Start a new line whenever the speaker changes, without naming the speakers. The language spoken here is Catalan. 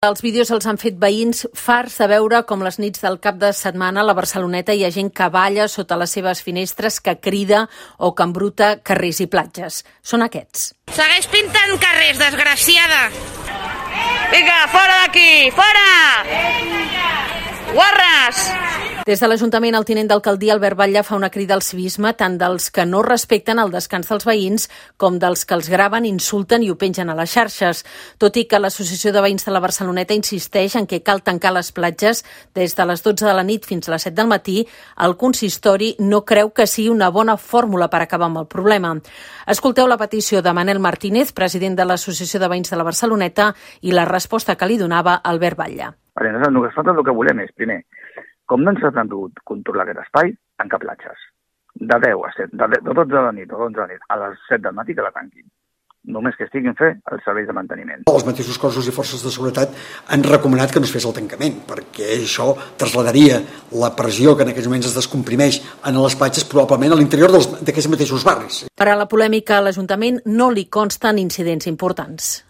Els vídeos els han fet veïns farts de veure com les nits del cap de setmana a la Barceloneta hi ha gent que balla sota les seves finestres, que crida o que embruta carrers i platges. Són aquests.
Segueix pintant carrers, desgraciada!
Vinga, fora d'aquí! Fora! Guarres!
Des de l'Ajuntament, el tinent d'alcaldia Albert Batlle fa una crida al civisme tant dels que no respecten el descans dels veïns com dels que els graven, insulten i ho pengen a les xarxes. Tot i que l'Associació de Veïns de la Barceloneta insisteix en que cal tancar les platges des de les 12 de la nit fins a les 7 del matí, el consistori no creu que sigui una bona fórmula per acabar amb el problema. Escolteu la petició de Manel Martínez, president de l'Associació de Veïns de la Barceloneta, i la resposta que li donava Albert Batlle.
Nosaltres el que volem és, primer, com no ens ha pogut controlar aquest espai, tancar platges. De 10 a 7, de, de 12 de la nit o 11 de la nit a les 7 del matí que la tanquin només que estiguin fer els serveis de manteniment.
Els mateixos cossos i forces de seguretat han recomanat que no es fes el tancament, perquè això trasladaria la pressió que en aquests moments es descomprimeix en les platges probablement a l'interior d'aquests mateixos barris.
Per a la polèmica, a l'Ajuntament no li consten incidents importants.